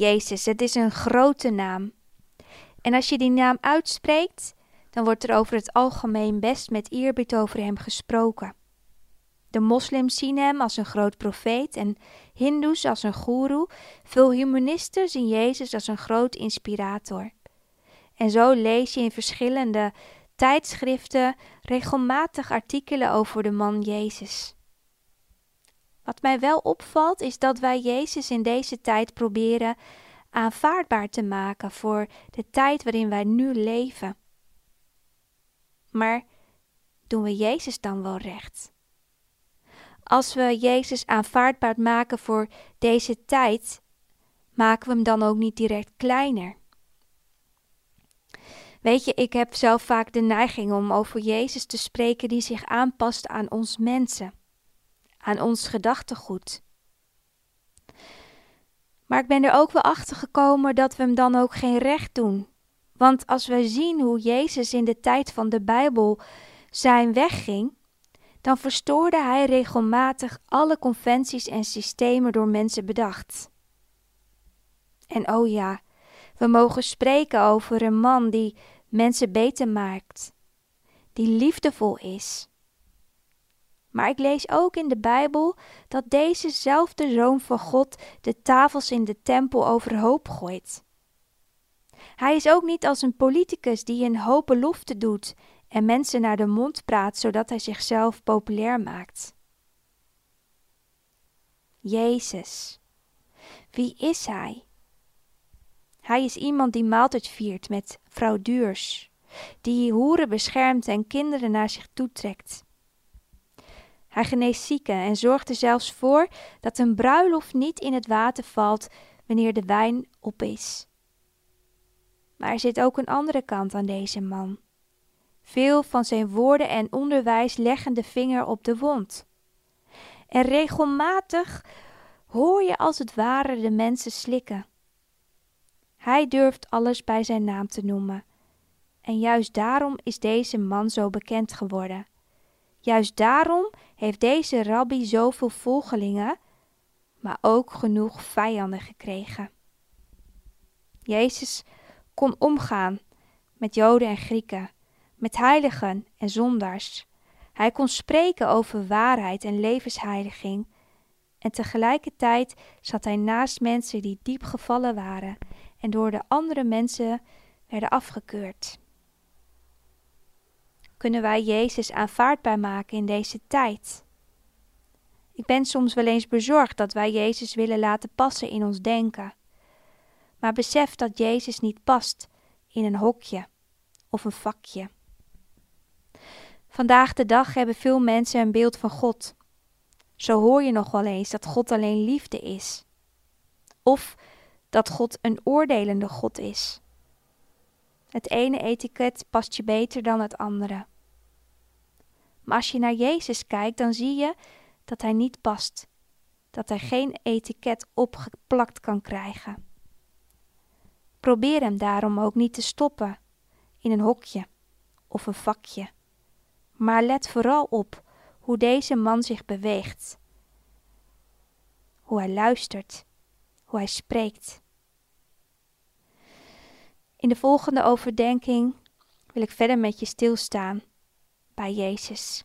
Jezus, het is een grote naam. En als je die naam uitspreekt, dan wordt er over het algemeen best met eerbied over hem gesproken. De moslims zien hem als een groot profeet en hindoes als een goeroe. Veel humanisten zien Jezus als een groot inspirator. En zo lees je in verschillende tijdschriften regelmatig artikelen over de man Jezus. Wat mij wel opvalt is dat wij Jezus in deze tijd proberen aanvaardbaar te maken voor de tijd waarin wij nu leven. Maar doen we Jezus dan wel recht? Als we Jezus aanvaardbaar maken voor deze tijd, maken we hem dan ook niet direct kleiner? Weet je, ik heb zelf vaak de neiging om over Jezus te spreken die zich aanpast aan ons mensen, aan ons gedachtegoed. Maar ik ben er ook wel achter gekomen dat we hem dan ook geen recht doen. Want als we zien hoe Jezus in de tijd van de Bijbel zijn wegging, dan verstoorde hij regelmatig alle conventies en systemen door mensen bedacht. En oh ja, we mogen spreken over een man die mensen beter maakt, die liefdevol is. Maar ik lees ook in de Bijbel dat dezezelfde zoon van God de tafels in de tempel overhoop gooit. Hij is ook niet als een politicus die een hoop beloften doet en mensen naar de mond praat zodat hij zichzelf populair maakt. Jezus. Wie is hij? Hij is iemand die maaltijd viert met vrouw Duurs, die hoeren beschermt en kinderen naar zich toetrekt. Hij geneest zieken en zorgt er zelfs voor dat een bruiloft niet in het water valt wanneer de wijn op is. Maar er zit ook een andere kant aan deze man. Veel van zijn woorden en onderwijs leggen de vinger op de wond. En regelmatig hoor je als het ware de mensen slikken. Hij durft alles bij zijn naam te noemen. En juist daarom is deze man zo bekend geworden. Juist daarom heeft deze rabbi zoveel volgelingen, maar ook genoeg vijanden gekregen. Jezus kon omgaan met Joden en Grieken, met heiligen en zondaars. Hij kon spreken over waarheid en levensheiliging. En tegelijkertijd zat hij naast mensen die diep gevallen waren en door de andere mensen werden afgekeurd. Kunnen wij Jezus aanvaardbaar maken in deze tijd? Ik ben soms wel eens bezorgd dat wij Jezus willen laten passen in ons denken. Maar besef dat Jezus niet past in een hokje of een vakje. Vandaag de dag hebben veel mensen een beeld van God. Zo hoor je nog wel eens dat God alleen liefde is. Of dat God een oordelende God is. Het ene etiket past je beter dan het andere. Maar als je naar Jezus kijkt, dan zie je dat hij niet past, dat hij geen etiket opgeplakt kan krijgen. Probeer hem daarom ook niet te stoppen in een hokje of een vakje. Maar let vooral op hoe deze man zich beweegt, hoe hij luistert, hoe hij spreekt. In de volgende overdenking wil ik verder met je stilstaan bij Jezus.